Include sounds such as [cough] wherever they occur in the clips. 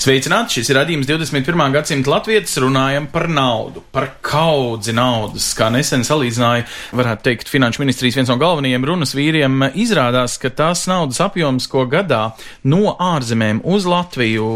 Sveicināti! Šis ir radījums 21. gadsimta latvietis. Runājam par naudu, par kaudzi naudas. Kā nesen salīdzināja, varētu teikt, Finanšu ministrijas viens no galvenajiem runas vīriem, izrādās, ka tās naudas apjoms, ko gadā no ārzemēm uz Latviju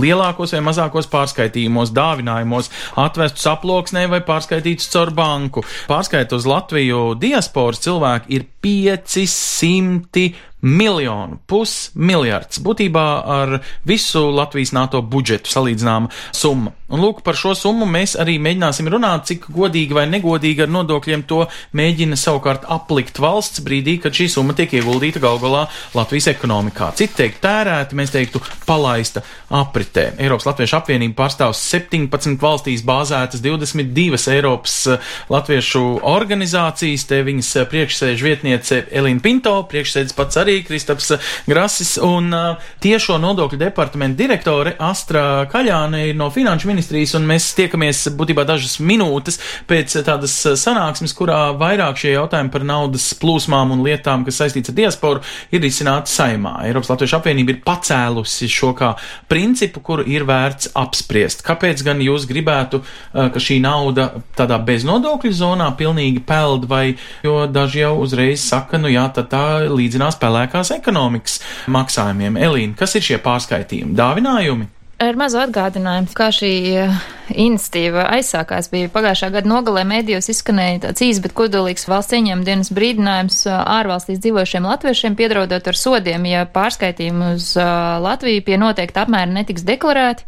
lielākos vai mazākos pārskaitījumos, dāvinājumos atvestus aploksnē vai pārskaitītus caur banku. Pārskait uz Latviju diasporas cilvēki ir 500 miljonu, pusmiljards. Būtībā ar visu Latvijas NATO budžetu salīdzināma summa. Un lūk, par šo summu mēs arī mēģināsim runāt, cik godīgi vai negodīgi ar nodokļiem to mēģina savukārt aplikt valsts brīdī, kad šī summa tiek ieguldīta gal galā Latvijas ekonomikā. Citi teikt tērēta, mēs teiktu palaista apritē. Eiropas Latviešu apvienība pārstāv 17 valstīs bāzētas 22 Eiropas eh, latviešu organizācijas. Te viņas eh, priekšsēžu vietniece Elīna Pinto, priekšsēdis pats arī Kristaps Grasis un uh, tiešo nodokļu departamentu direktore Astra Kaļāne ir no Finanšu ministrijas, un mēs tiekamies būtībā dažas minūtes pēc tādas sanāksmes, kurā vairāk šie jautājumi par naudas plūsmām un lietām, kas saistīts ar diasporu, ir izcināti saimā. Eiropas Latviešu apvienība ir pacēlusi šo kā principu, kuru ir vērts apspriest. Kāpēc gan jūs gribētu, ka šī nauda tādā beznodokļu zonā pilnīgi peld, vai jo daži jau uzreiz saka, nu jā, tad tā līdzinās pelēkās ekonomikas maksājumiem. Elīna, kas ir šie pārskaitījumi? Dāvinājumi? Ar mazu atgādinājumu, kā šī iniciatīva aizsākās, bija pagājušā gada nogalē mēdījos izskanēja tāds īs, bet kodolīgs valsts ieņēmuma dienas brīdinājums ārvalstīs dzīvojušiem latviešiem, piedraudot ar sodiem, ja pārskaitījumi uz Latviju pie noteikta apmēra netiks deklarēti,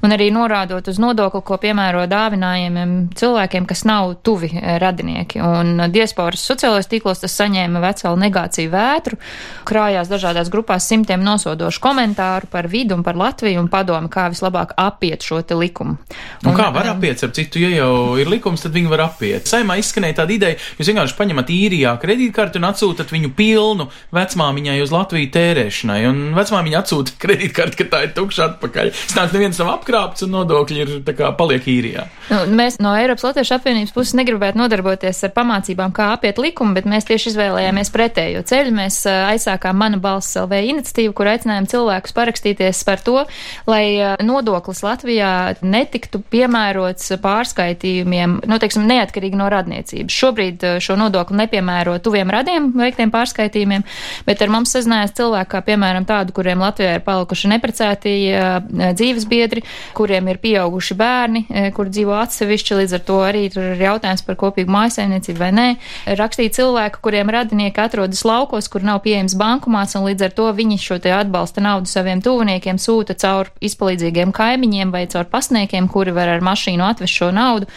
un arī norādot uz nodokli, ko piemēro dāvinājumiem cilvēkiem, kas nav tuvi radinieki. Un diasporas sociālajos tīklos tas saņēma veselu negāciju vētru, krājās dažādās grupās simtiem nosodošu komentāru par vidu un par Latviju un padomu, kā vislabāk apiet šo te likumu. Un kā var apiet, ar citu, ja jau ir likums, tad viņi var apiet. Saimā izskanēja tāda ideja, jūs vienkārši paņemat īrijā kredītkarti un atsūtat viņu pilnu vecmāmiņai uz Latviju tērēšanai, un vecmāmiņa atsūta kredītkarti, ka tā ir tukša atpakaļ. Stāsts neviens nav apkrāpts un nodokļi ir tā kā paliek īrijā. Nu, mēs no Eiropas Latviešu apvienības puses negribētu nodarboties ar pamācībām, kā apiet likumu, bet mēs tieši izvēlējāmies pretējo ceļu. Mēs aizsākām Mana balss LV iniciatīvu, kur aicinājām cilvēkus parakstīties par to, lai nodoklis Latvijā netiktu piemērots pārskaitījumiem, nu, teiksim, neatkarīgi no radniecības. Šobrīd ā, šo nodokli nepiemēro tuviem radiem veiktiem pārskaitījumiem, bet ar mums sazinājās cilvēki, kā piemēram tādu, kuriem Latvijā ir palikuši neprecēti ā, dzīves biedri, kuriem ir pieauguši bērni, ā, kur dzīvo atsevišķi, līdz ar to arī tur ir jautājums par kopīgu mājasaimniecību vai nē. Rakstīja cilvēki, kuriem radinieki atrodas laukos, kur nav pieejams bankomāts, un līdz ar to viņi šo te atbalsta naudu saviem tuviniekiem sūta caur izpalīdzīgiem kaimiņiem vai caur pasniekiem, kuri var ar mašīnu atvest šo naudu.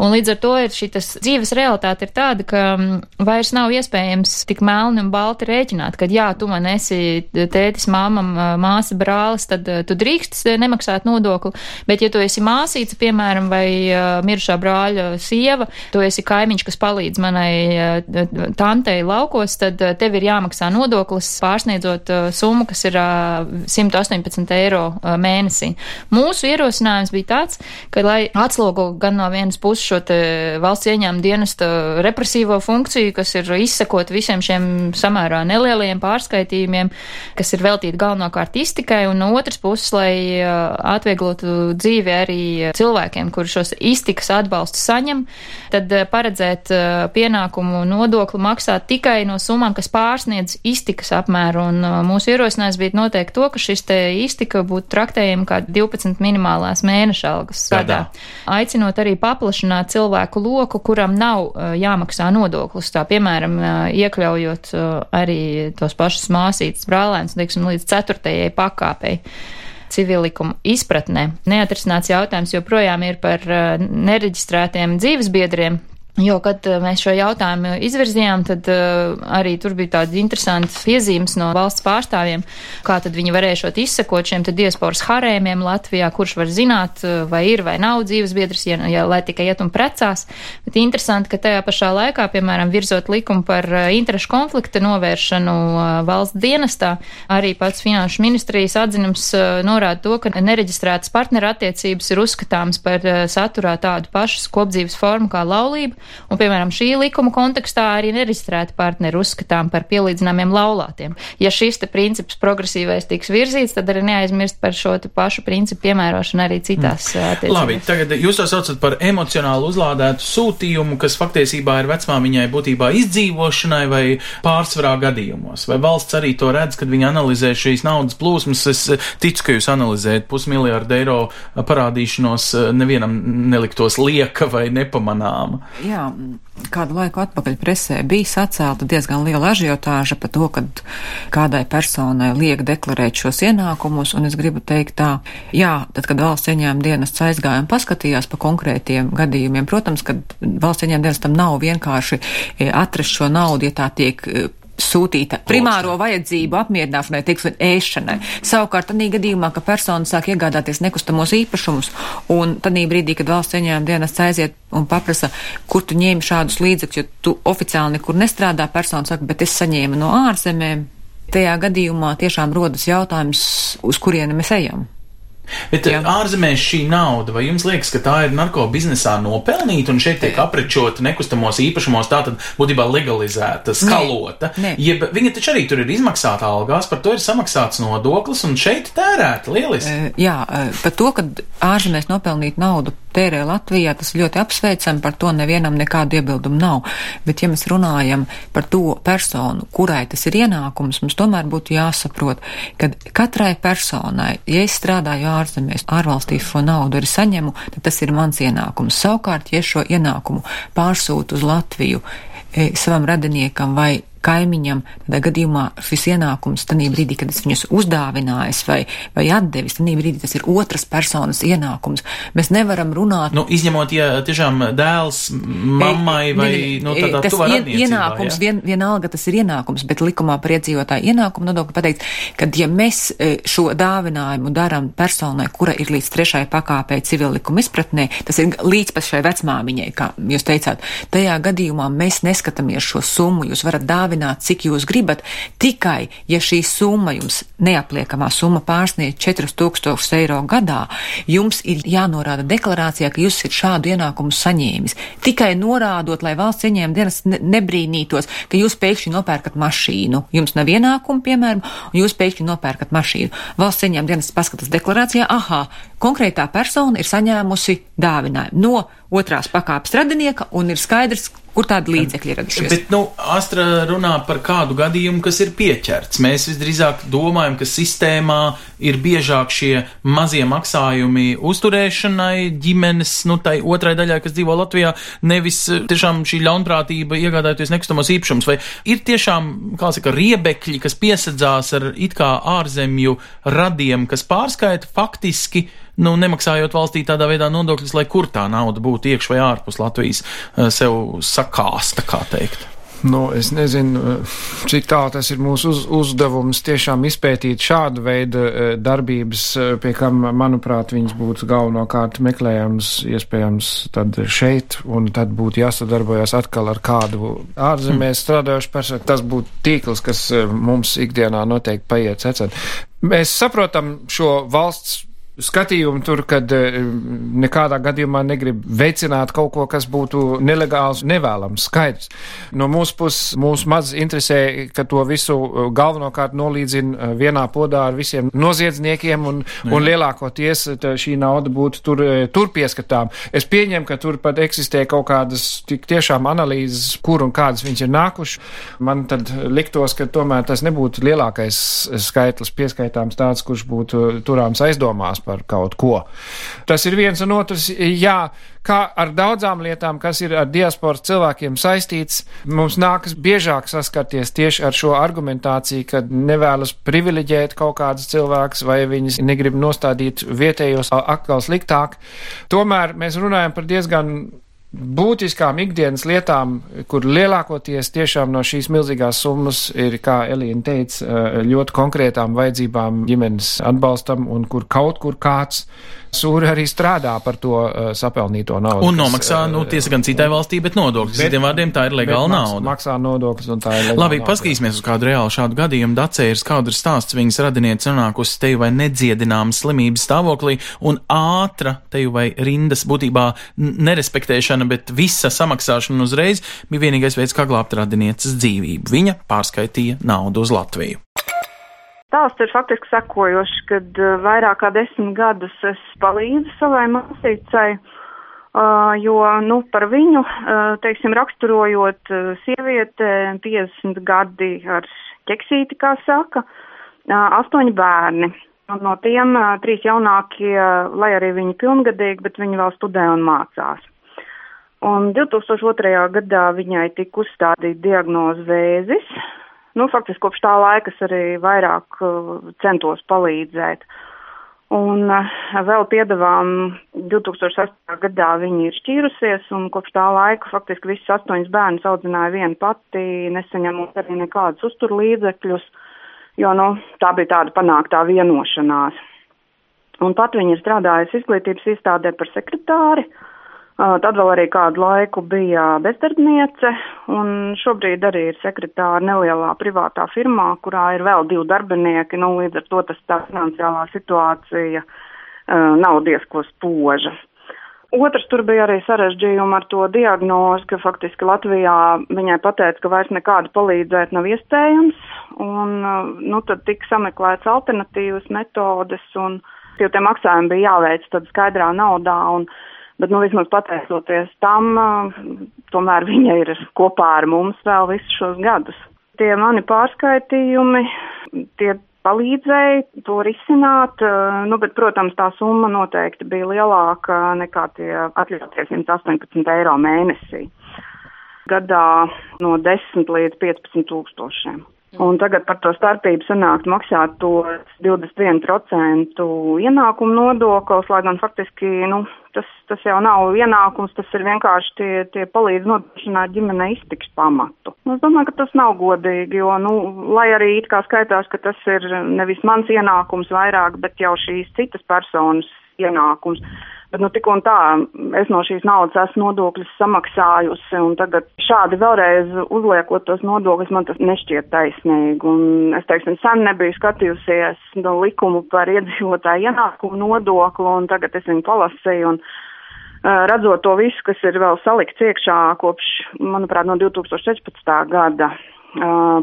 Un līdz ar to ir šī dzīves realitāte ir tāda, ka mm, vairs nav iespējams tik melni un balti rēķināt, ka jā, tu man esi tētis, māmam, māsa, brālis, tad tu drīkst nemaksāt nodokli, bet ja tu esi māsīca, piemēram, vai mirušā brāļa sieva, tu esi kaimiņš, kas palīdz manai tantei laukos, tad tev ir jāmaksā nodoklis pārsniedzot summu, kas ir uh, 118 eiro mēnesī. Mūsu ierosinājums bija tāds, ka, lai atslogo gan no vienas puses šo valsts ieņēmuma dienesta represīvo funkciju, kas ir izsekot visiem šiem samērā nelieliem pārskaitījumiem, kas ir veltīti galvenokārt iztikai, un no otras puses, lai atvieglotu dzīvi arī cilvēkiem, kuri šos iztikas atbalstus saņem, tad paredzēt pienākumu nodokli maksāt tikai no summām, kas pārsniedz iztikas apmēru, un mūsu ierosinājums bija noteikti to, ka šis te iztika būtu traktējama kā 12 minimālās mēneša algas gadā. Aicinot arī paplašināt cilvēku loku, kuram nav uh, jāmaksā nodoklis, tā piemēram, uh, iekļaujot uh, arī tos pašus māsītas brālēns, teiksim, līdz ceturtajai pakāpei civilikumu izpratnē. Neatrisināts jautājums joprojām ir par nereģistrētiem dzīvesbiedriem, Jo, kad uh, mēs šo jautājumu izvirzījām, tad uh, arī tur bija tādas interesantas piezīmes no valsts pārstāvjiem, kā tad viņi varēja šot izsekot šiem diasporas harēmiem Latvijā, kurš var zināt, uh, vai ir vai nav dzīves biedrs, ja, ja lai tikai iet un precās. Bet interesanti, ka tajā pašā laikā, piemēram, virzot likumu par interešu konflikta novēršanu uh, valsts dienestā, arī pats finanšu ministrijas atzinums uh, norāda to, ka nereģistrētas partnerattiecības ir uzskatāmas par uh, saturā tādu pašu kopdzīves formu kā laulība Un, piemēram, šī likuma kontekstā arī nereģistrēti partneri uzskatām par pielīdzināmiem laulātiem. Ja šis te princips progresīvais tiks virzīts, tad arī neaizmirst par šo pašu principu piemērošanu arī citās mm. attiecībās. Labi, tagad jūs to saucat par emocionāli uzlādētu sūtījumu, kas faktiesībā ir vecmāmiņai būtībā izdzīvošanai vai pārsvarā gadījumos. Vai valsts arī to redz, kad viņi analizē šīs naudas plūsmas? Es ticu, ka jūs analizējat pusmiljārdu eiro parādīšanos nevienam neliktos lieka vai nepamanāma. Jā, kādu laiku atpakaļ presē bija sacelta diezgan liela ažiotāža par to, ka kādai personai liek deklarēt šos ienākumus, un es gribu teikt tā, jā, tad, kad valsts ieņēma dienests aizgāja un paskatījās pa konkrētiem gadījumiem, protams, ka valsts ieņēma dienestam nav vienkārši e, atrast šo naudu, ja tā tiek e, sūtīta primāro vajadzību apmierināšanai, teiksim, ēšanai. Savukārt, tādā gadījumā, ka persona sāk iegādāties nekustamos īpašumus, un tādā brīdī, kad valsts ieņēmuma dienas aiziet un paprasa, kur tu ņēmi šādus līdzekļus, jo tu oficiāli nekur nestrādā, persona saka, bet es saņēmu no ārzemēm. Tajā gadījumā tiešām rodas jautājums, uz kurieni mēs ejam. Bet Jā. ārzemēs šī nauda, vai jums liekas, ka tā ir narko biznesā nopelnīta un šeit tiek aprečota nekustamos īpašumos, tā tad būtībā legalizēta, skalota? Nē, nē. Jeb viņa taču arī tur ir izmaksāta algās, par to ir samaksāts nodoklis un šeit tērēta lieliski. E, jā, par to, ka ārzemēs nopelnīt naudu tērē Latvijā, tas ļoti apsveicam, par to nevienam nekādu iebildumu nav. Bet, ja mēs runājam par to personu, kurai tas ir ienākums, mums tomēr būtu jāsaprot, ka katrai personai, ja es strādāju ārzemēs, ārvalstīs šo naudu arī saņemu, tad tas ir mans ienākums. Savukārt, ja šo ienākumu pārsūtu uz Latviju e, savam radiniekam vai kaimiņam, tādā gadījumā šis ienākums, tanī brīdī, kad es viņus uzdāvinājis vai, vai atdevis, tanī brīdī tas ir otras personas ienākums. Mēs nevaram runāt. Nu, izņemot, ja tiešām dēls mammai vai, ne, ne, nu, tādā tas ien, ienākums, ja? vien, vienalga tas ir ienākums, bet likumā par iedzīvotāju ienākumu nodokli pateikts, ka ja mēs e, šo dāvinājumu daram personai, kura ir līdz trešai pakāpē civil likuma izpratnē, tas ir līdz pat šai vecmāmiņai, kā jūs teicāt, tajā gadījumā mēs neskatāmies šo summu, jūs varat dāvināt dāvināt, cik jūs gribat, tikai, ja šī summa jums neapliekamā summa pārsniedz 4000 eiro gadā, jums ir jānorāda deklarācijā, ka jūs esat šādu ienākumu saņēmis. Tikai norādot, lai valsts ieņēmuma dienas nebrīnītos, ka jūs pēkšņi nopērkat mašīnu. Jums nav ienākumu, piemēram, un jūs pēkšņi nopērkat mašīnu. Valsts ieņēmuma dienas paskatās deklarācijā, aha, konkrētā persona ir saņēmusi dāvinājumu no otrās pakāpes radinieka un ir skaidrs, kur tādi līdzekļi ir radušies. Bet, nu, Astra runā par kādu gadījumu, kas ir pieķerts. Mēs visdrīzāk domājam, ka sistēmā ir biežāk šie mazie maksājumi uzturēšanai, ģimenes, nu, tai otrai daļai, kas dzīvo Latvijā, nevis eh, tiešām šī ļaunprātība iegādājoties nekustamos īpašumus. Vai ir tiešām, kā saka, riebekļi, kas piesadzās ar it kā ārzemju radiem, kas pārskaita faktiski nu, nemaksājot valstī tādā veidā nodokļus, lai kur tā nauda būtu iekš vai ārpus Latvijas, eh, sev sakāsta, kā teikt. Nu, es nezinu, eh, cik tālu tas ir mūsu uz, uzdevums tiešām izpētīt šādu veidu eh, darbības, pie kam, manuprāt, viņas būtu galvenokārt meklējams, iespējams, tad šeit, un tad būtu jāsadarbojas atkal ar kādu ārzemēs hmm. strādājošu personu. Tas būtu tīkls, kas mums ikdienā noteikti paiet secēt. Mēs saprotam šo valsts skatījumu tur, kad eh, nekādā gadījumā negrib veicināt kaut ko, kas būtu nelegāls, nevēlams, skaidrs. No mūsu puses mūs maz interesē, ka to visu eh, galvenokārt nolīdzina eh, vienā podā ar visiem noziedzniekiem un, Jā. un lielākoties šī nauda būtu tur, tur pieskatām. Es pieņemu, ka tur pat eksistē kaut kādas tik tiešām analīzes, kur un kādas viņas ir nākuši. Man tad liktos, ka tomēr tas nebūtu lielākais skaitlis pieskaitāms tāds, kurš būtu turāms aizdomās par kaut ko. Tas ir viens un otrs, jā, kā ar daudzām lietām, kas ir ar diasporas cilvēkiem saistīts, mums nākas biežāk saskarties tieši ar šo argumentāciju, ka nevēlas privileģēt kaut kādus cilvēkus vai viņas negrib nostādīt vietējos atkal sliktāk. Tomēr mēs runājam par diezgan būtiskām ikdienas lietām, kur lielākoties tiešām no šīs milzīgās summas ir, kā Elīna teica, ļoti konkrētām vajadzībām ģimenes atbalstam un kur kaut kur kāds Sūri arī strādā par to uh, sapelnīto naudu. Un nomaksā, kas, nu, tiesa gan citai valstī, bet nodokļus. Citiem vārdiem tā ir legāla maks, nauda. Maksā nodokļus un tā ir legāla Labi, nauda. paskatīsimies uz kādu reālu šādu gadījumu. Dacē ir skaudrs stāsts, viņas radiniece nonākusi teju vai nedziedināmas slimības stāvoklī un ātra teju vai rindas būtībā nerespektēšana, bet visa samaksāšana uzreiz bija vienīgais veids, kā glābt radinieces dzīvību. Viņa pārskaitīja naudu uz Latviju. Stāsts ir faktiski sekojošs, kad uh, vairāk kā desmit gadus es palīdzu savai māsīcai, uh, jo, nu, par viņu, uh, teiksim, raksturojot sieviete 50 gadi ar ķeksīti, kā saka, astoņi bērni. No tiem trīs jaunākie, lai arī viņi pilngadīgi, bet viņi vēl studē un mācās. Un 2002. gadā viņai tika uzstādīta diagnoze vēzis, nu, faktiski kopš tā laika es arī vairāk uh, centos palīdzēt. Un uh, vēl piedevām 2008. gadā viņa ir šķīrusies, un kopš tā laika faktiski visus astoņus bērnus audzināja viena pati, nesaņemot arī nekādus uzturlīdzekļus, jo, nu, tā bija tāda panāktā vienošanās. Un pat viņa ir strādājusi izglītības iestādē par sekretāri, uh, Tad vēl arī kādu laiku bija bezdarbniece, un šobrīd arī ir sekretāra nelielā privātā firmā, kurā ir vēl divi darbinieki, nu līdz ar to tas tā finansiālā situācija nav diezko spoža. Otrs tur bija arī sarežģījumi ar to diagnozi, ka faktiski Latvijā viņai pateica, ka vairs nekāda palīdzēt nav iespējams, un nu, tad tika sameklēts alternatīvas metodes, un tie maksājumi bija jāveic tad skaidrā naudā, un Bet, nu, vismaz pateicoties tam, tomēr viņa ir kopā ar mums vēl visus šos gadus. Tie mani pārskaitījumi, tie palīdzēja to risināt, nu, bet, protams, tā summa noteikti bija lielāka nekā tie atļautie 118 eiro mēnesī. Gadā no 10 līdz 15 tūkstošiem. Un tagad par to starpību sanākt maksāt to 21% ienākumu nodoklis, lai gan faktiski, nu, tas, tas jau nav ienākums, tas ir vienkārši tie, tie palīdz nodrošināt ģimenei iztiks pamatu. Nu, es domāju, ka tas nav godīgi, jo, nu, lai arī it kā skaitās, ka tas ir nevis mans ienākums vairāk, bet jau šīs citas personas ienākums. Bet, nu, tik un tā, es no šīs naudas esmu nodokļus samaksājusi, un tagad šādi vēlreiz uzliekot tos nodokļus, man tas nešķiet taisnīgi. Un es, teiksim, sen nebiju skatījusies no likumu par iedzīvotāju ienākumu nodokli, un tagad es viņu palasīju. Un, uh, Redzot to visu, kas ir vēl salikts iekšā kopš, manuprāt, no 2016. gada,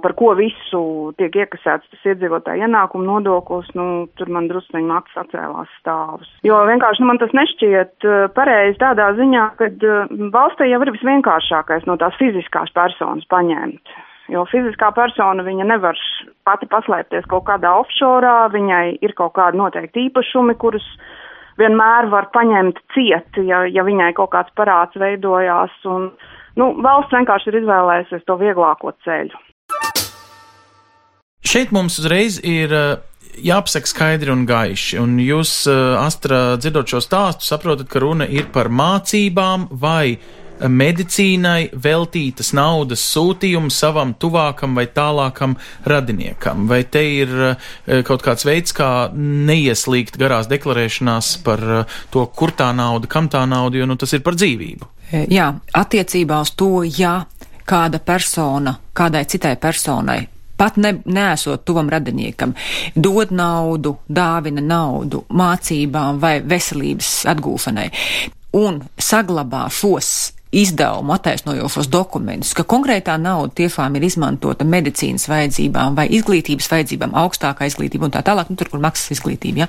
par ko visu tiek iekasēts tas iedzīvotāja ienākuma nodoklis, nu, tur man drusceņi maksas atcēlās stāvus. Jo vienkārši nu, man tas nešķiet pareizi tādā ziņā, ka valstī jau ir visvienkāršākais no tās fiziskās personas paņemt. Jo fiziskā persona viņa nevar pati paslēpties kaut kādā offshore, viņai ir kaut kādi noteikti īpašumi, kurus vienmēr var paņemt ciet, ja, ja viņai kaut kāds parāds veidojās. Un, uh, Nu, valsts vienkārši ir izvēlējusies to vieglāko ceļu. Šeit mums uzreiz ir eh, jāpasaka skaidri un gaiši, un jūs, eh, Astra, dzirdot šo stāstu, saprotat, ka runa ir par mācībām vai medicīnai veltītas naudas sūtījumu savam tuvākam vai tālākam radiniekam? Vai te ir eh, kaut kāds veids, kā neieslīgt garās deklarēšanās par to, kur tā nauda, kam tā nauda, jo nu, tas ir par dzīvību? E, jā, attiecībā uz to, ja kāda persona kādai citai personai pat ne, neesot tuvam radiniekam, dod naudu, dāvina naudu mācībām vai veselības atgūšanai un saglabā šos izdevumu attaisnojošos dokumentus, ka konkrētā nauda tiešām ir izmantota medicīnas vajadzībām vai izglītības vajadzībām, augstākā izglītība un tā tālāk, nu, tur, kur maksas izglītība, ja?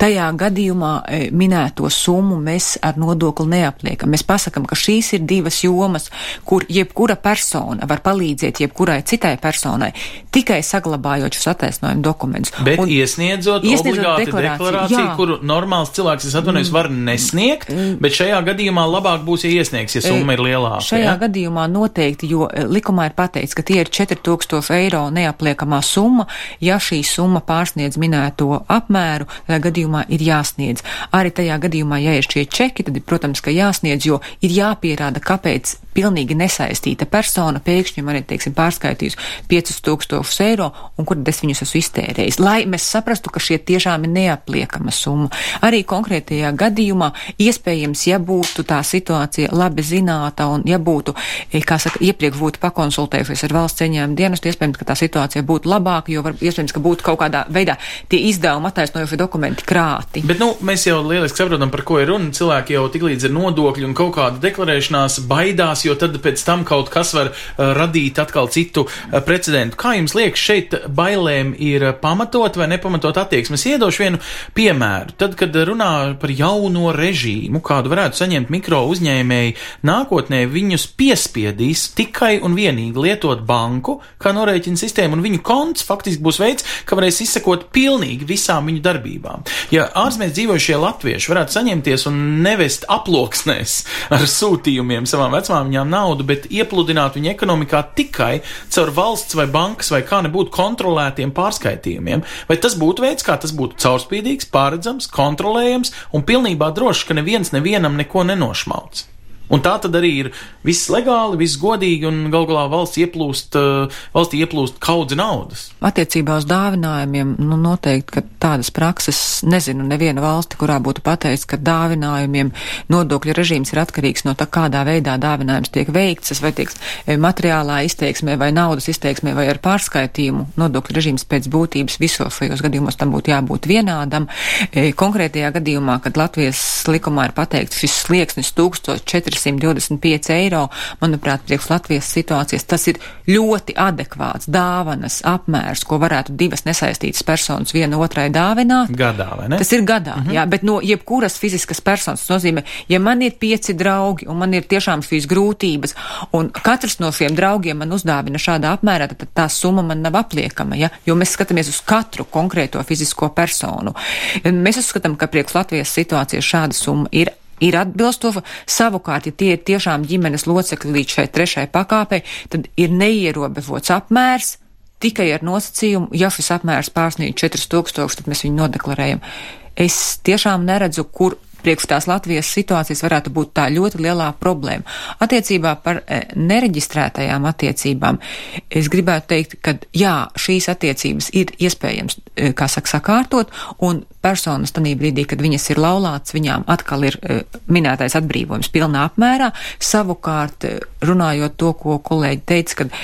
tajā gadījumā e, minēto summu mēs ar nodokli neapliekam. Mēs pasakam, ka šīs ir divas jomas, kur jebkura persona var palīdzēt jebkurai citai personai, tikai saglabājot šos attaisnojumu dokumentus. Bet un, iesniedzot, iesniedzot obligāti deklarāciju, deklarāciju jā. kuru normāls cilvēks, es atvainojos, var nesniegt, mm. bet šajā gadījumā labāk būs, ja iesniegs, ja summa summa ir lielāka. Šajā ja? gadījumā noteikti, jo eh, likumā ir pateikts, ka tie ir 4000 eiro neapliekamā summa. Ja šī summa pārsniedz minēto apmēru, tādā gadījumā ir jāsniedz. Arī tajā gadījumā, ja ir šie čeki, tad, protams, ka jāsniedz, jo ir jāpierāda, kāpēc pilnīgi nesaistīta persona pēkšņi man ir, teiksim, pārskaitījusi 5000 eiro un kur es viņus esmu iztērējis. Lai mēs saprastu, ka šie tiešām ir neapliekama summa. Arī konkrētajā gadījumā iespējams, ja būtu tā situācija labi zināta un ja būtu, eh, kā saka, iepriekš būtu pakonsultējušies ar valsts ceņām dienestu, iespējams, ka tā situācija būtu labāka, jo var, iespējams, ka būtu kaut kādā veidā tie izdevumi attaisnojošie dokumenti krāti. Bet, nu, mēs jau lieliski saprotam, par ko ir runa. Cilvēki jau tik līdz ir nodokļi un kaut kāda deklarēšanās baidās, jo tad pēc tam kaut kas var uh, radīt atkal citu uh, precedentu. Kā jums liekas, šeit bailēm ir pamatot vai nepamatot attieksmi? Es iedošu vienu piemēru. Tad, kad runā par jauno režīmu, kādu varētu saņemt mikro uzņēmēji, nākotnē viņus piespiedīs tikai un vienīgi lietot banku kā norēķina sistēmu, un viņu konts faktiski būs veids, ka varēs izsekot pilnīgi visām viņu darbībām. Ja ārzemēs dzīvojušie latvieši varētu saņemties un nevest aploksnēs ar sūtījumiem savām vecmāmiņām naudu, bet iepludināt viņu ekonomikā tikai caur valsts vai bankas vai kā nebūtu kontrolētiem pārskaitījumiem, vai tas būtu veids, kā tas būtu caurspīdīgs, pārredzams, kontrolējams un pilnībā drošs, ka neviens nevienam neko nenošmauc. Un tā tad arī ir viss legāli, viss godīgi, un gal galā valsts ieplūst, uh, valstī ieplūst kaudzi naudas. Attiecībā uz dāvinājumiem, nu noteikti, ka tādas prakses nezinu neviena valsti, kurā būtu pateicis, ka dāvinājumiem nodokļu režīms ir atkarīgs no tā, kādā veidā dāvinājums tiek veikts, vai tiek materiālā izteiksmē, vai naudas izteiksmē, vai ar pārskaitījumu. Nodokļu režīms pēc būtības visos šajos gadījumos tam būtu jābūt vienādam. E, konkrētajā gadījumā, kad Latvijas likumā ir pateikts šis slieksnis 1400 425 eiro, manuprāt, priekš Latvijas situācijas tas ir ļoti adekvāts dāvanas apmērs, ko varētu divas nesaistītas personas viena otrai dāvināt. Gadā, vai ne? Tas ir gadā, mm -hmm. jā, bet no jebkuras fiziskas personas nozīmē, ja man ir pieci draugi un man ir tiešām šīs grūtības, un katrs no šiem draugiem man uzdāvina šādā apmērā, tad tā summa man nav apliekama, ja, jo mēs skatāmies uz katru konkrēto fizisko personu. Mēs uzskatām, ka priekš Latvijas situācijas šāda summa ir ir atbilstoša. Savukārt, ja tie ir tiešām ģimenes locekļi līdz šai trešai pakāpei, tad ir neierobežots apmērs. Tikai ar nosacījumu, ja šis apmērs pārsniedz 4000, tad mēs viņu nodeklarējam. Es tiešām neredzu, kur priekš tās Latvijas situācijas varētu būt tā ļoti lielā problēma. Attiecībā par e, nereģistrētajām attiecībām es gribētu teikt, ka jā, šīs attiecības ir iespējams, e, kā saka, sakārtot, un personas tanī brīdī, kad viņas ir laulāts, viņām atkal ir e, minētais atbrīvojums pilnā apmērā. Savukārt, runājot to, ko kolēģi teica, kad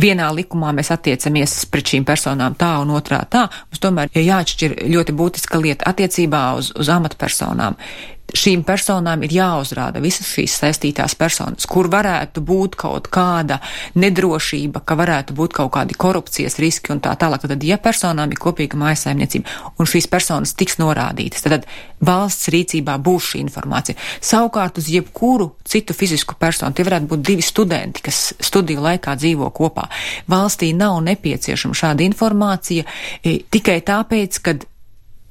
vienā likumā mēs attiecamies pret šīm personām tā un otrā tā, mums tomēr ir jāatšķir ļoti būtiska lieta attiecībā uz, uz amatpersonām šīm personām ir jāuzrāda visas šīs saistītās personas, kur varētu būt kaut kāda nedrošība, ka varētu būt kaut kādi korupcijas riski un tā tālāk. Tad, ja personām ir kopīga mājasaimniecība un šīs personas tiks norādītas, tad valsts rīcībā būs šī informācija. Savukārt uz jebkuru citu fizisku personu, tie varētu būt divi studenti, kas studiju laikā dzīvo kopā. Valstī nav nepieciešama šāda informācija e, tikai tāpēc, ka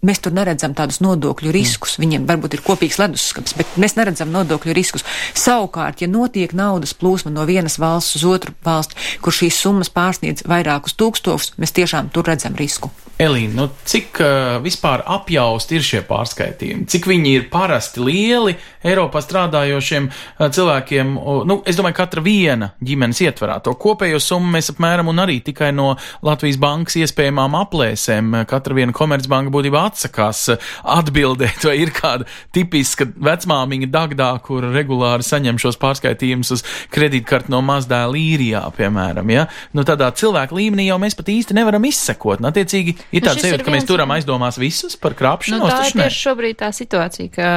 Mēs tur neredzam tādus nodokļu riskus. Mm. Viņiem varbūt ir kopīgs leduskapis, bet mēs neredzam nodokļu riskus. Savukārt, ja notiek naudas plūsma no vienas valsts uz otru valsti, kur šīs summas pārsniedz vairākus tūkstošus, mēs tiešām tur redzam risku. Elīna, nu, cik uh, vispār apjausti ir šie pārskaitījumi? Cik viņi ir parasti lieli Eiropā strādājošiem uh, cilvēkiem? Uh, nu, es domāju, katra viena ģimenes ietverā to kopējo summu mēs apmēram un arī tikai no Latvijas bankas iespējamām aplēsēm. Katra viena komercbanka būtībā atsakās uh, atbildēt, vai ir kāda tipiska vecmāmiņa Dagdā, kur regulāri saņem šos pārskaitījumus uz kredītkarti no mazdēla īrijā, piemēram. Ja? Nu, tādā cilvēka līmenī jau mēs pat īsti nevaram izsekot. Un, attiecīgi, Ir Nu, tāds šis sajūta, ir ka mēs turam aizdomās visus par krāpšanos. Nu, tā ir tieši šobrīd tā situācija, ka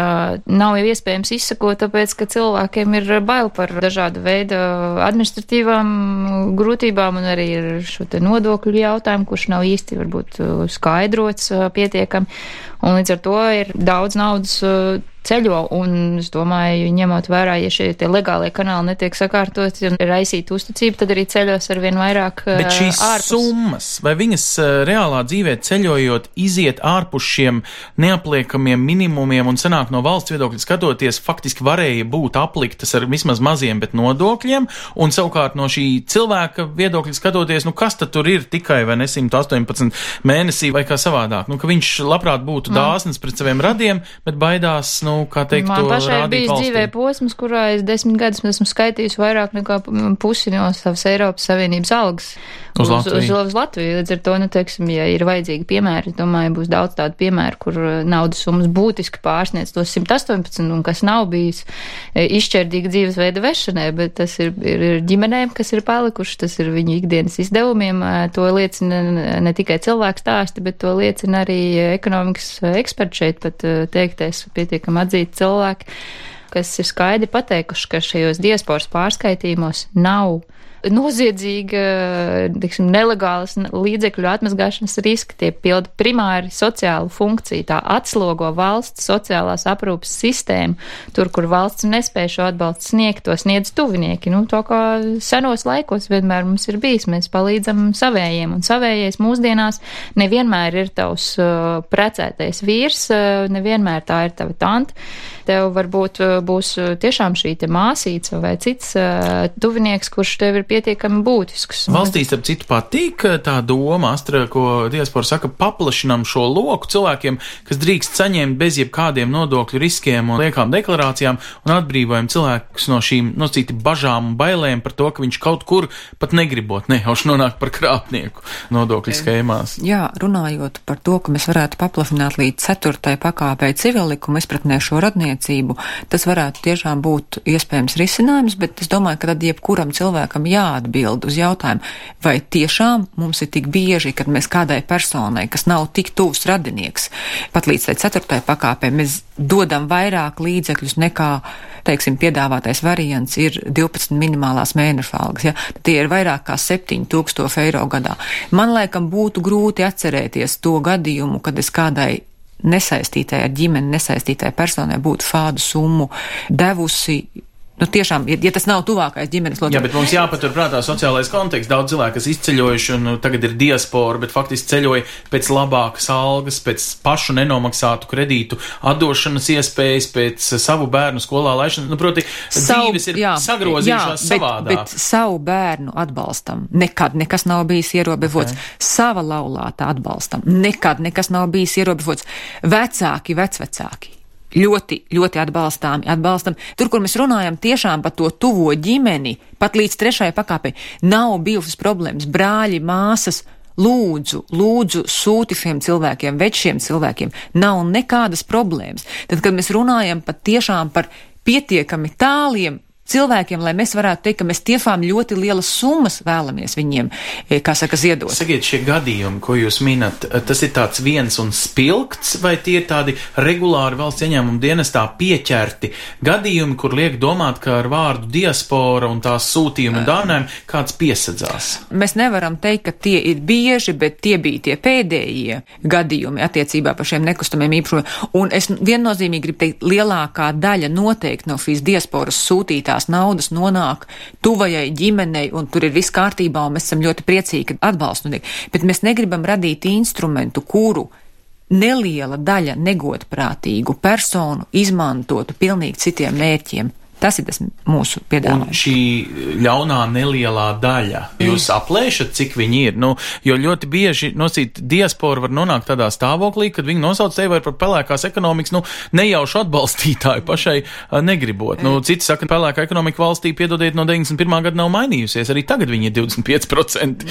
nav jau iespējams izsakot, tāpēc, ka cilvēkiem ir bail par dažādu veidu administratīvām grūtībām un arī ar šo te nodokļu jautājumu, kurš nav īsti varbūt skaidrots uh, pietiekami. Un līdz ar to ir daudz naudas uh, ceļo, un es domāju, ņemot vērā, ja šie tie legālie kanāli netiek sakārtoti un raisīt uzticību, tad arī ceļos ar vien vairāk Bet šīs ārpus. summas, vai viņas uh, reālā dzīvē ceļojot, iziet ārpus šiem neapliekamiem minimumiem un sanāk no valsts viedokļa skatoties, faktiski varēja būt apliktas ar vismaz maziem, bet nodokļiem, un savukārt no šī cilvēka viedokļa skatoties, nu kas tad tur ir tikai vai ne 118 mēnesī vai kā savādāk, nu ka viņš labprāt būtu dāsns pret saviem radiem, bet baidās, nu, kā teikt, Man pašai ir bijis dzīvē valstī. posms, kurā es desmit gadus esmu skaitījusi vairāk nekā pusi no savas Eiropas Savienības algas. Uz uz, Latviju. uz Latviju. Līdz ar to, nu, teiksim, ja ir vajadzīgi piemēri, es domāju, būs daudz tādu piemēru, kur uh, naudas summas būtiski pārsniedz tos 118 un kas nav bijis e, izšķērdīgi dzīvesveida vešanai, bet tas ir, ir, ir ģimenēm, kas ir palikuši, tas ir viņu ikdienas izdevumiem. e, To liecina ne- ne tikai cilvēku stāsti, bet to liecina arī ekonomikas e, eksperti šeit pat e, teiktais pietiekami atzīti cilvēki kas ir skaidri pateikuši, ka šajos diasporas pārskaitījumos nav noziedzīga, tiksim, nelegālas līdzekļu atmazgāšanas riski, tie pilda primāri sociālu funkciju, tā atslogo valsts sociālās aprūpas sistēmu, tur, kur valsts nespēja šo atbalstu sniegt, to sniedz tuvinieki. Nu, to, kā senos laikos vienmēr mums ir bijis, mēs palīdzam savējiem, un savējais mūsdienās nevienmēr ir tavs uh, precētais vīrs, uh, nevienmēr tā ir tava tante. Tev varbūt uh, būs uh, tiešām šī te māsīca vai cits uh, tuvinieks, kurš tev ir pietiekami būtisks. Valstī, starp citu, patīk eh, tā doma, Astra, ko diaspora saka, paplašinam šo loku cilvēkiem, kas drīkst saņemt bez jebkādiem nodokļu riskiem un liekām deklarācijām un atbrīvojam cilvēkus no šīm, no citi bažām un bailēm par to, ka viņš kaut kur pat negribot nejauši nonāk par krāpnieku nodokļu schēmās. Jā, runājot par to, ka mēs varētu paplašināt līdz ceturtai pakāpei civilikumu izpratnē šo radniecību, tas varētu tiešām būt iespējams risinājums, bet es domāju, ka tad jebkuram cilvēkam jāatbild uz jautājumu, vai tiešām mums ir tik bieži, kad mēs kādai personai, kas nav tik tuvs radinieks, pat līdz tai ceturtai pakāpei, mēs dodam vairāk līdzekļus nekā, teiksim, piedāvātais variants ir 12 minimālās mēneša algas, ja? Tie ir vairāk kā 7000 eiro gadā. Man laikam būtu grūti atcerēties to gadījumu, kad es kādai nesaistītai ar ģimeni, nesaistītai personai būtu šādu summu devusi. Nu, tiešām, ja, ja tas nav tuvākais ģimenes Jā, loceklis, bet mums jāpaturprātā sociālais konteksts. Daudz cilvēku, kas izceļojuši un nu, tagad ir diaspora, bet faktiski ceļoja pēc labākas algas, pēc pašu nenomaksātu kredītu atdošanas iespējas, pēc savu bērnu skolā laišanas. Nu, proti, dzīves ir sagrozījušās bet, savādāk. bet savu bērnu atbalstam nekad nekas nav bijis ierobežots. Okay. Sava laulāta atbalstam nekad nekas nav bijis ierobežots. Vecāki, vecvecāki. Ļoti, ļoti atbalstāmi, atbalstam. Tur, kur mēs runājam tiešām par to tuvo ģimeni, pat līdz trešajai pakāpei, nav bijušas problēmas. Brāļi, māsas, Lūdzu, lūdzu, sūti šiem cilvēkiem, večiem cilvēkiem, nav nekādas problēmas. Tad, kad mēs runājam pat tiešām par pietiekami tāliem cilvēkiem, lai mēs varētu teikt, ka mēs tiešām ļoti lielas summas vēlamies viņiem, eh, kā saka, ziedot. Sakiet, šie gadījumi, ko jūs minat, tas ir tāds viens un spilgts, vai tie ir tādi regulāri valsts ieņēmuma dienestā pieķerti gadījumi, kur liek domāt, ka ar vārdu diaspora un tās sūtījumi un dāvinājumi kāds piesadzās? Mēs nevaram teikt, ka tie ir bieži, bet tie bija tie pēdējie gadījumi attiecībā par šiem nekustamiem īpašumiem. Un es viennozīmīgi gribu teikt, lielākā daļa noteikti no šīs diasporas sūtītās naudas nonāk tuvajai ģimenei, un tur ir viss kārtībā, un mēs esam ļoti priecīgi, ka atbalstu notiek. Bet mēs negribam radīt instrumentu, kuru neliela daļa negodprātīgu personu izmantotu pilnīgi citiem mērķiem. Tas ir tas mūsu Un piedāvājums. šī ļaunā nelielā daļa, jūs aplēšat, cik viņi ir? Nu, jo ļoti bieži nosīt diaspora var nonākt tādā stāvoklī, kad viņi nosauc sevi par pelēkās ekonomikas, nu, nejaušu atbalstītāju pašai negribot. Nu, citi saka, ka pelēkā ekonomika valstī, piedodiet, no 91. gada nav mainījusies, arī tagad viņi ir 25%.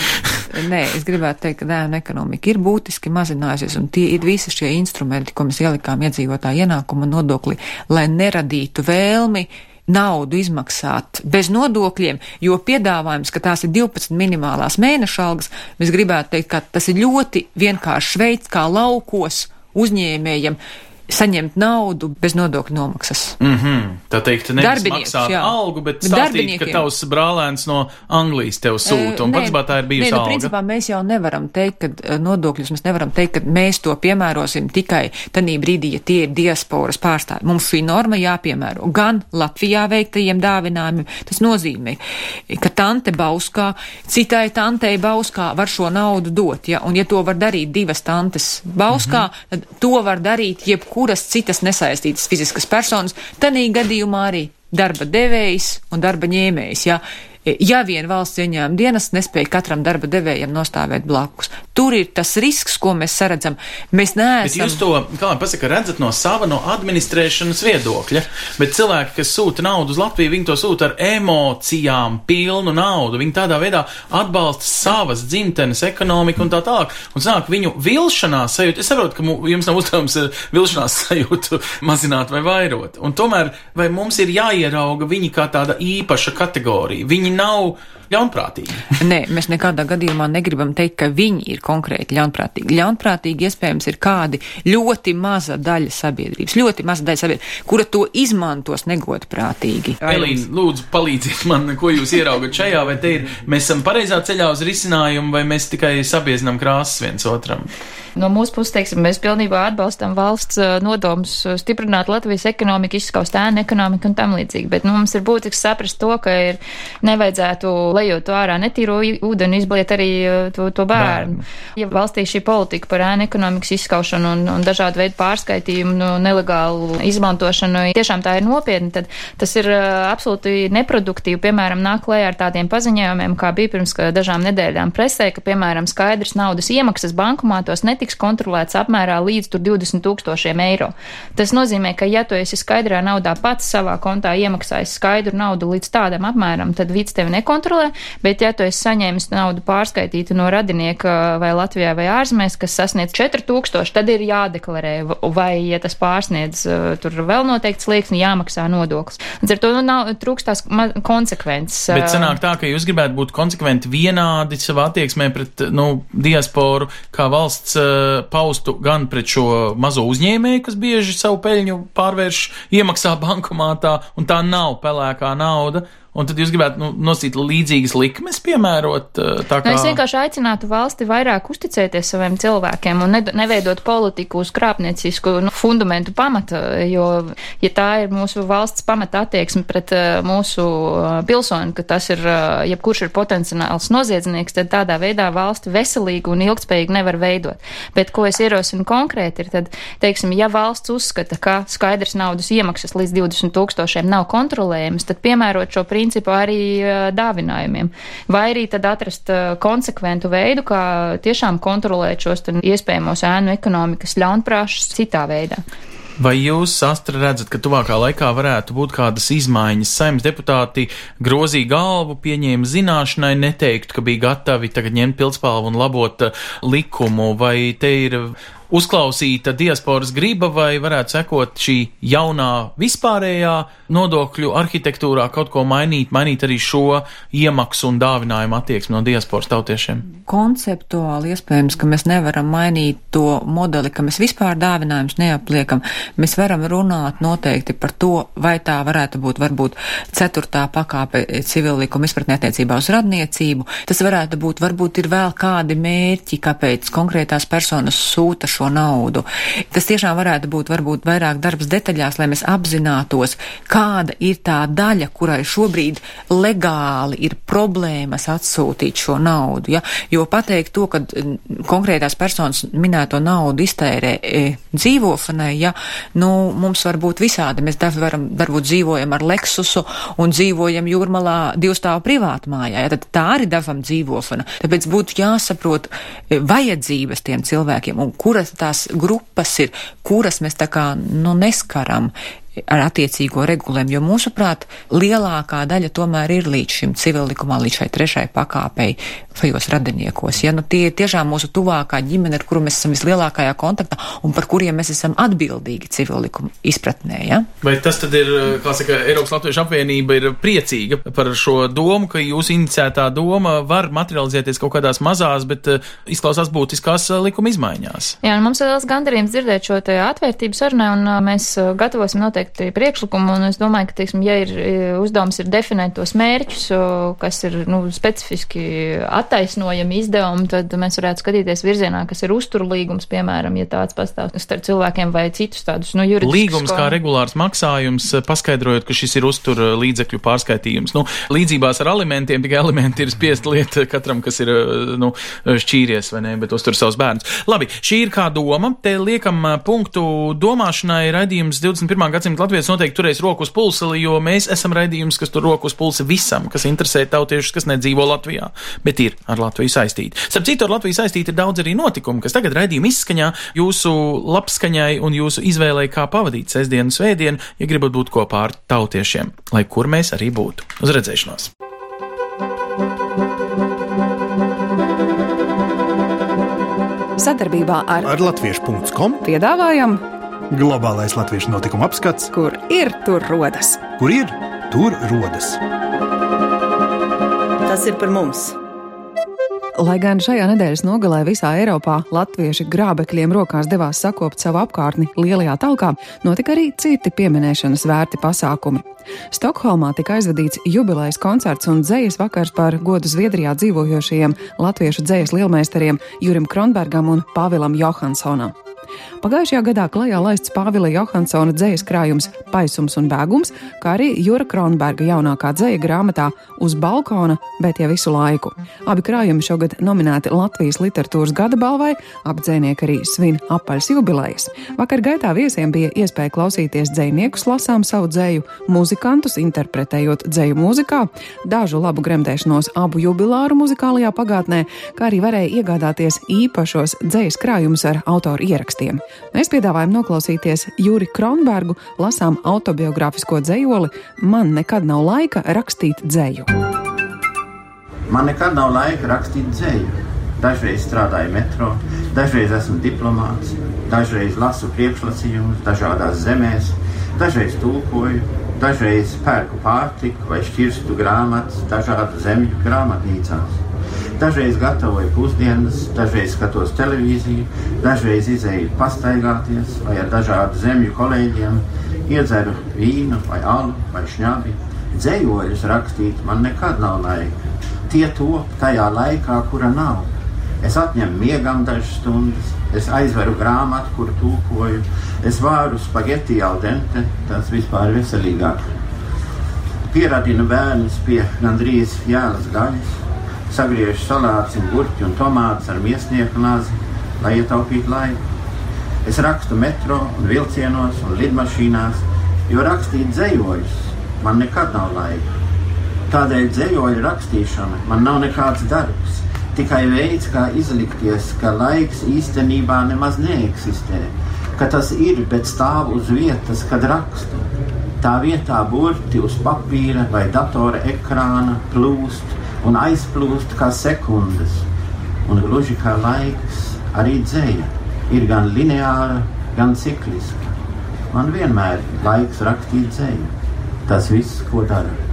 Nē, es gribētu teikt, ka dēna ekonomika ir būtiski mazinājusies, un tie ir visi šie instrumenti, ko mēs ielikām iedzīvotāju ienākuma nodokli, lai neradītu vēlmi naudu izmaksāt bez nodokļiem, jo piedāvājums, ka tās ir 12 minimālās mēneša algas, mēs gribētu teikt, ka tas ir ļoti vienkāršs veids, kā laukos uzņēmējiem saņemt naudu bez nodokļu nomaksas. Mm -hmm. Tā teikt, nevis maksāt jā. algu, bet stāstīt, ka tavs brālēns no Anglijas tev sūta, un patiesībā tā ir bijusi nē, nu, alga. principā mēs jau nevaram teikt, ka nodokļus mēs nevaram teikt, ka mēs to piemērosim tikai tanī brīdī, ja tie ir diasporas pārstāvi. Mums šī norma jāpiemēro gan Latvijā veiktajiem dāvinājumiem. Tas nozīmē, ka tante Bauskā, citai tantei Bauskā var šo naudu dot, ja, un ja to var darīt divas tantes Bauskā, Mhm. tad to var darīt jebkuras citas nesaistītas fiziskas personas, tanī gadījumā arī darba devējs un darba ņēmējs, ja. Ja vien valsts ieņēmuma dienas nespēja katram darba devējam nostāvēt blakus, tur ir tas risks, ko mēs saredzam. Mēs Bet neesam. jūs to, kā lai pasaka, redzat no sava, no administrēšanas viedokļa, bet cilvēki, kas sūta naudu uz Latviju, viņi to sūta ar emocijām pilnu naudu. Viņi tādā veidā atbalsta savas dzimtenes ekonomiku un tā tālāk. Un sāk viņu vilšanās sajūtu. Es saprotu, ka jums nav uzdevums eh, vilšanās sajūtu [laughs] mazināt vai vairot. Un tomēr, vai mums ir jāierauga viņi kā tāda īpaša kategorija? Viņi nav ļaunprātīgi. Nē, mēs nekādā gadījumā negribam teikt, ka viņi ir konkrēti ļaunprātīgi. Ļaunprātīgi iespējams ir kādi ļoti maza daļa sabiedrības, ļoti maza daļa sabiedrības, kura to izmantos negodprātīgi. Elīna, lūdzu, palīdziet man, ko jūs ieraugat šajā, vai te ir, mēs esam pareizā ceļā uz risinājumu, vai mēs tikai sabiezinām krāsas viens otram. No mūsu puses, teiksim, mēs pilnībā atbalstam valsts uh, nodomus uh, stiprināt Latvijas ekonomiku, izskaust ēnu ekonomiku un tam līdzīgi. Bet nu, mums ir būtiski saprast to, ka ir nevajadzētu lejot to ārā netīro ūdeni, izbliet arī uh, to, to bērnu. Ja valstī šī politika par ēnu ekonomikas izskaušanu un, un dažādu veidu pārskaitījumu, nu, nelegālu izmantošanu, tiešām tā ir nopietna, tad tas ir absolūti neproduktīvi. Piemēram, nāk klējā ar tādiem paziņojumiem, kā bija pirms dažām nedēļām presē, ka, piemēram, skaidrs naudas iemaksas bankomātos netiks kontrolēts apmērā līdz tur 20 tūkstošiem eiro. Tas nozīmē, ka, ja tu esi skaidrā naudā pats savā kontā iemaksājis skaidru naudu līdz tādam apmēram, tad vīds tevi nekontrolē, bet ja tu esi saņēmis naudu pārskaitītu no radinieka vai Latvijā vai ārzemēs, kas sasniedz 4000, tad ir jādeklarē, vai, ja tas pārsniedz uh, tur vēl noteikts slieksni, jāmaksā nodoklis. Līdz ar to nu, nav trūkstās konsekvences. Bet uh, sanāk tā, ka jūs gribētu būt konsekventi vienādi savā attieksmē pret, nu, diasporu, kā valsts uh, paustu gan pret šo mazo uzņēmēju, kas bieži savu peļņu pārvērš iemaksā [laughs] bankomātā, un tā nav pelēkā nauda. Un tad jūs gribētu nu, nosīt līdzīgas likmes, piemērot uh, tā Nu, kā. es vienkārši aicinātu valsti vairāk uzticēties saviem cilvēkiem un ne, neveidot politiku uz krāpniecisku nu, fundamentu pamata, jo, ja tā ir mūsu valsts pamata attieksme pret uh, mūsu uh, pilsoni, ka tas ir, jebkurš ir potenciāls noziedznieks, tad tādā veidā valsti veselīgi un ilgspējīgi nevar veidot. Bet, ko es ierosinu konkrēti, ir tad, teiksim, ja valsts uzskata, ka skaidrs naudas iemaksas līdz 20 tūkstošiem nav kontrolējamas, tad piemērot šo principu arī uh, dāvinājumiem. Vai arī tad atrast uh, konsekventu veidu, kā tiešām kontrolēt šos iespējamos ēnu ekonomikas ļaunprāšus citā veidā. Vai jūs, Astra, redzat, ka tuvākā laikā varētu būt kādas izmaiņas? Saimnes deputāti grozīja galvu, pieņēma zināšanai, neteikt, ka bija gatavi tagad ņemt pildspalvu un labot uh, likumu, vai te ir uzklausīta diasporas griba, vai varētu sekot šī jaunā vispārējā nodokļu arhitektūrā kaut ko mainīt, mainīt arī šo iemaksu un dāvinājumu attieksmi no diasporas tautiešiem? Konceptuāli iespējams, ka mēs nevaram mainīt to modeli, ka mēs vispār dāvinājumus neapliekam. Mēs varam runāt noteikti par to, vai tā varētu būt varbūt ceturtā pakāpe civillikuma izpratnē attiecībā uz radniecību. Tas varētu būt, varbūt ir vēl kādi mērķi, kāpēc konkrētās personas sūta šo naudu. Tas tiešām varētu būt varbūt vairāk darbs detaļās, lai mēs apzinātos, kāda ir tā daļa, kurai šobrīd legāli ir problēmas atsūtīt šo naudu. Ja? Jo pateikt to, ka konkrētās personas minēto naudu iztērē e, dzīvošanai, ja, nu, mums var būt visādi. Mēs varam, varbūt dzīvojam ar Lexusu un dzīvojam jūrmalā divstāvu privātmājā. Ja, tad tā arī dažam dzīvošana. Tāpēc būtu jāsaprot e, vajadzības tiem cilvēkiem un kuras tās grupas ir, kuras mēs tā kā, nu, neskaram ar attiecīgo regulējumu, jo mūsuprāt lielākā daļa tomēr ir līdz šim civillikumā, līdz šai trešai pakāpei savos radiniekos. Ja? Nu, tie ir tiešām mūsu tuvākā ģimene, ar kuru mēs esam vislielākajā kontaktā un par kuriem mēs esam atbildīgi civil likuma izpratnē. Ja? Vai tas tad ir, kā saka, Eiropas Latviešu apvienība ir priecīga par šo domu, ka jūsu iniciētā doma var materializēties kaut kādās mazās, bet uh, izklausās būtiskās uh, likuma izmaiņās? Jā, un mums ir liels gandarījums dzirdēt šo te atvērtību sarunai, un mēs gatavosim noteikti priekšlikumu, un es domāju, ka, teiksim, ja ir uzdevums ir definēt tos mērķus, kas ir, nu, specifiski attaisnojami izdevumi, tad mēs varētu skatīties virzienā, kas ir uzturlīgums, piemēram, ja tāds pastāv starp cilvēkiem vai citus tādus, nu, juridiskus. Līgums kā regulārs maksājums, paskaidrojot, ka šis ir uztur līdzekļu pārskaitījums. Nu, līdzībās ar alimentiem tikai alimenti ir spiest [laughs] liet katram, kas ir, nu, šķīries vai ne, bet uztur savus bērnus. Labi, šī ir kā doma. Te liekam punktu domāšanai. Raidījums 21. gadsimta Latvijas noteikti turēs roku uz pulsa, jo mēs esam raidījums, kas tur roku uz pulsa visam, kas interesē tautiešus, kas nedzīvo Latvijā, bet ir ar Latviju saistīti. Starp citu, ar Latviju saistīti ir daudz arī notikumu, kas tagad raidījuma izskaņā jūsu labskaņai un jūsu izvēlei, kā pavadīt sestdienu, svētdienu, ja gribat būt kopā ar tautiešiem, lai kur mēs arī būtu. Uz redzēšanos! Sadarbībā ar, ar Latviešu.com piedāvājam globālais latviešu notikuma apskats, kur ir tur rodas. Kur ir tur rodas? Tas ir par mums! Lai gan šajā nedēļas nogalē visā Eiropā latvieši grābekļiem rokās devās sakopt savu apkārtni lielajā talkā, notika arī citi pieminēšanas vērti pasākumi. Stokholmā tika aizvadīts jubilejas koncerts un dzējas vakars par godu Zviedrijā dzīvojošajiem latviešu dzējas lielmeistariem Jurim Kronbergam un Pāvilam Johansonam. Pagājušajā gadā klajā laists Pāvila Johansona dzējas krājums Paisums un bēgums, kā arī Jura Kronberga jaunākā dzēja grāmatā Uz balkona, bet jau visu laiku. Abi krājumi šogad nominēti Latvijas literatūras gada balvai, apdzēnieki arī svin apaļas jubilejas. Vakar gaitā viesiem bija iespēja klausīties dzējniekus lasām savu dzēju, muzikantus interpretējot dzēju mūzikā, dažu labu gremdēšanos abu jubilāru muzikālajā pagātnē, kā arī varēja iegādāties īpašos dzējas krājumus ar autoru ierakstiem. Mēs piedāvājam noklausīties Jūri Kronbergu, lasām autobiogrāfisko dzējoli Man nekad nav laika rakstīt dzēju. Man nekad nav laika rakstīt dzēju. Dažreiz strādāju metro, dažreiz esmu diplomāts, dažreiz lasu priekšlasījumus dažādās zemēs, dažreiz tulkoju, dažreiz pērku pārtiku vai šķirstu grāmatas dažādu zemju grāmatnīcās. Dažreiz gatavoju pusdienas, dažreiz skatos televīziju, dažreiz izēju pastaigāties vai ar dažādu zemju kolēģiem, iedzeru vīnu vai alu vai šņabi. Dzējoļus rakstīt man nekad nav laika. Tie top tajā laikā, kura nav. Es atņemu miegam dažas stundas, es aizveru grāmatu, kur tūkoju, es vāru spaghetti al dente, tas vispār veselīgāk. Pieradinu bērnus pie gandrīz jālas gaļas, sagriež salātus, gurķi un tomātus ar miesnieku nazi, lai ietaupītu laiku. Es rakstu metro un vilcienos un lidmašīnās, jo rakstīt dzējoļus man nekad nav laika. Tādēļ dzējoļu rakstīšana man nav nekāds darbs, tikai veids, kā izlikties, ka laiks īstenībā nemaz neeksistē, ka tas ir, bet stāv uz vietas, kad rakstu. Tā vietā burti uz papīra vai datora ekrāna plūst un aizplūst kā sekundes, un gluži kā laiks, arī dzēja ir gan lineāra, gan cikliska. Man vienmēr ir laiks rakstīt dzēju. Tas viss, ko dara.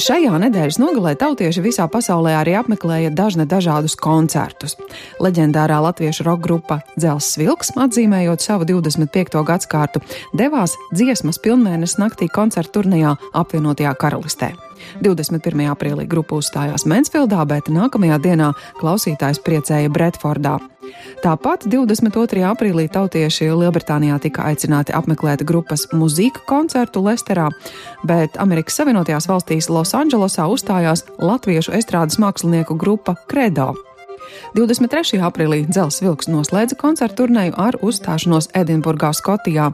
Šajā nedēļas nogalē tautieši visā pasaulē arī apmeklēja dažne dažādus koncertus. Leģendārā latviešu roka grupa Dzels Vilks, atzīmējot savu 25. gadsimtu, devās dziesmas pilnmēnesis naktī koncertu turnīrā apvienotajā karalistē. 21. aprīlī grupa uzstājās Mansfieldā, bet nākamajā dienā klausītājs priecēja Bretfordā. Tāpat 22. aprīlī tautieši Lielbritānijā tika aicināti apmeklēt grupas mūzikas koncertu Lesterā, bet Amerikas Savienotajās valstīs Losandželosā uzstājās latviešu estrādes mākslinieku grupa Credo. 23. aprīlī Dzels Vilks noslēdza koncertu turnēju ar uzstāšanos Edinburgā, Skotijā.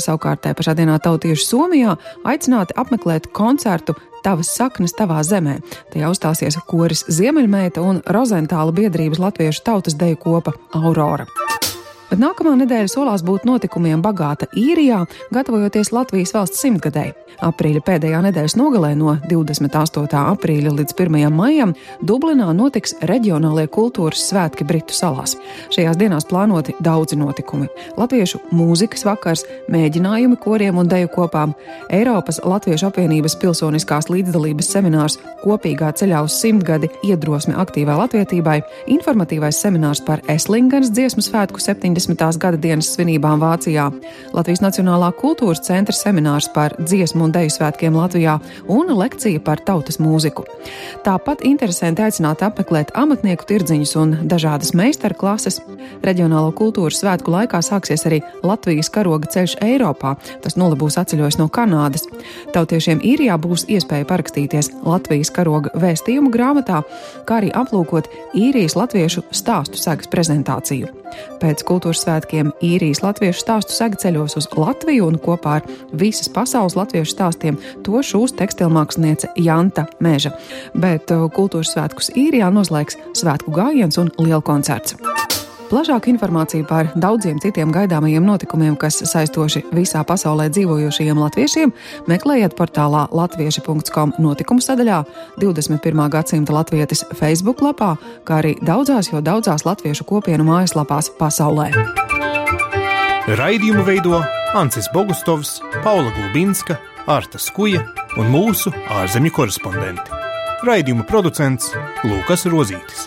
Savukārt tajā pašā dienā tautieši Somijā aicināti apmeklēt koncertu Tavas saknes tavā zemē. Tajā uzstāsies koris Ziemeļmeita un Rozentāla biedrības latviešu tautas deju kopa Aurora. Bet nākamā nedēļa solās būt notikumiem bagāta īrijā, gatavojoties Latvijas valsts simtgadēji. Aprīļa pēdējā nedēļas nogalē no 28. aprīļa līdz 1. maijam Dublinā notiks reģionālie kultūras svētki Britu salās. Šajās dienās plānoti daudzi notikumi - latviešu mūzikas vakars, mēģinājumi koriem un deju kopām, Eiropas Latviešu apvienības pilsoniskās līdzdalības seminārs Kopīgā ceļā uz simtgadi iedrosme aktīvai latvietībai, informatīvais seminārs par Eslingenas dziesmu svētku 70. Gada dienas svinībām Vācijā, Latvijas Nacionālā kultūras centra seminārs par dziesmu un deju svētkiem Latvijā un lekcija par tautas mūziku. Tāpat interesanti aicināt apmeklēt amatnieku tirdziņus un dažādas meistarklases. Reģionālo kultūras svētku laikā sāksies arī Latvijas karoga ceļš Eiropā. Tas nolabūs atceļojis no Kanādas. Tautiešiem īrijā būs iespēja parakstīties Latvijas karoga vēstījumu grāmatā, kā arī aplūkot īrijas latviešu stāstu sagas prezentāciju. Pēc kultūras svētkiem īrijas latviešu stāstu saga ceļos uz Latviju un kopā ar visas pasaules latviešu stāstiem to šūs tekstilmāksliniece Janta Meža. Bet uh, kultūras svētkus īrijā noslēgs svētku gājiens un liela koncerts. Plašāku informāciju par daudziem citiem gaidāmajiem notikumiem, kas saistoši visā pasaulē dzīvojošajiem latviešiem, meklējiet portālā latvieši.com notikumu sadaļā, 21. gadsimta latvietis Facebook lapā, kā arī daudzās, jo daudzās latviešu kopienu mājaslapās pasaulē. Raidījumu veido Ancis Bogustovs, Paula Gulbinska, Arta Skuja un mūsu ārzemju korespondenti. Raidījuma producents Lūkas Rozītis.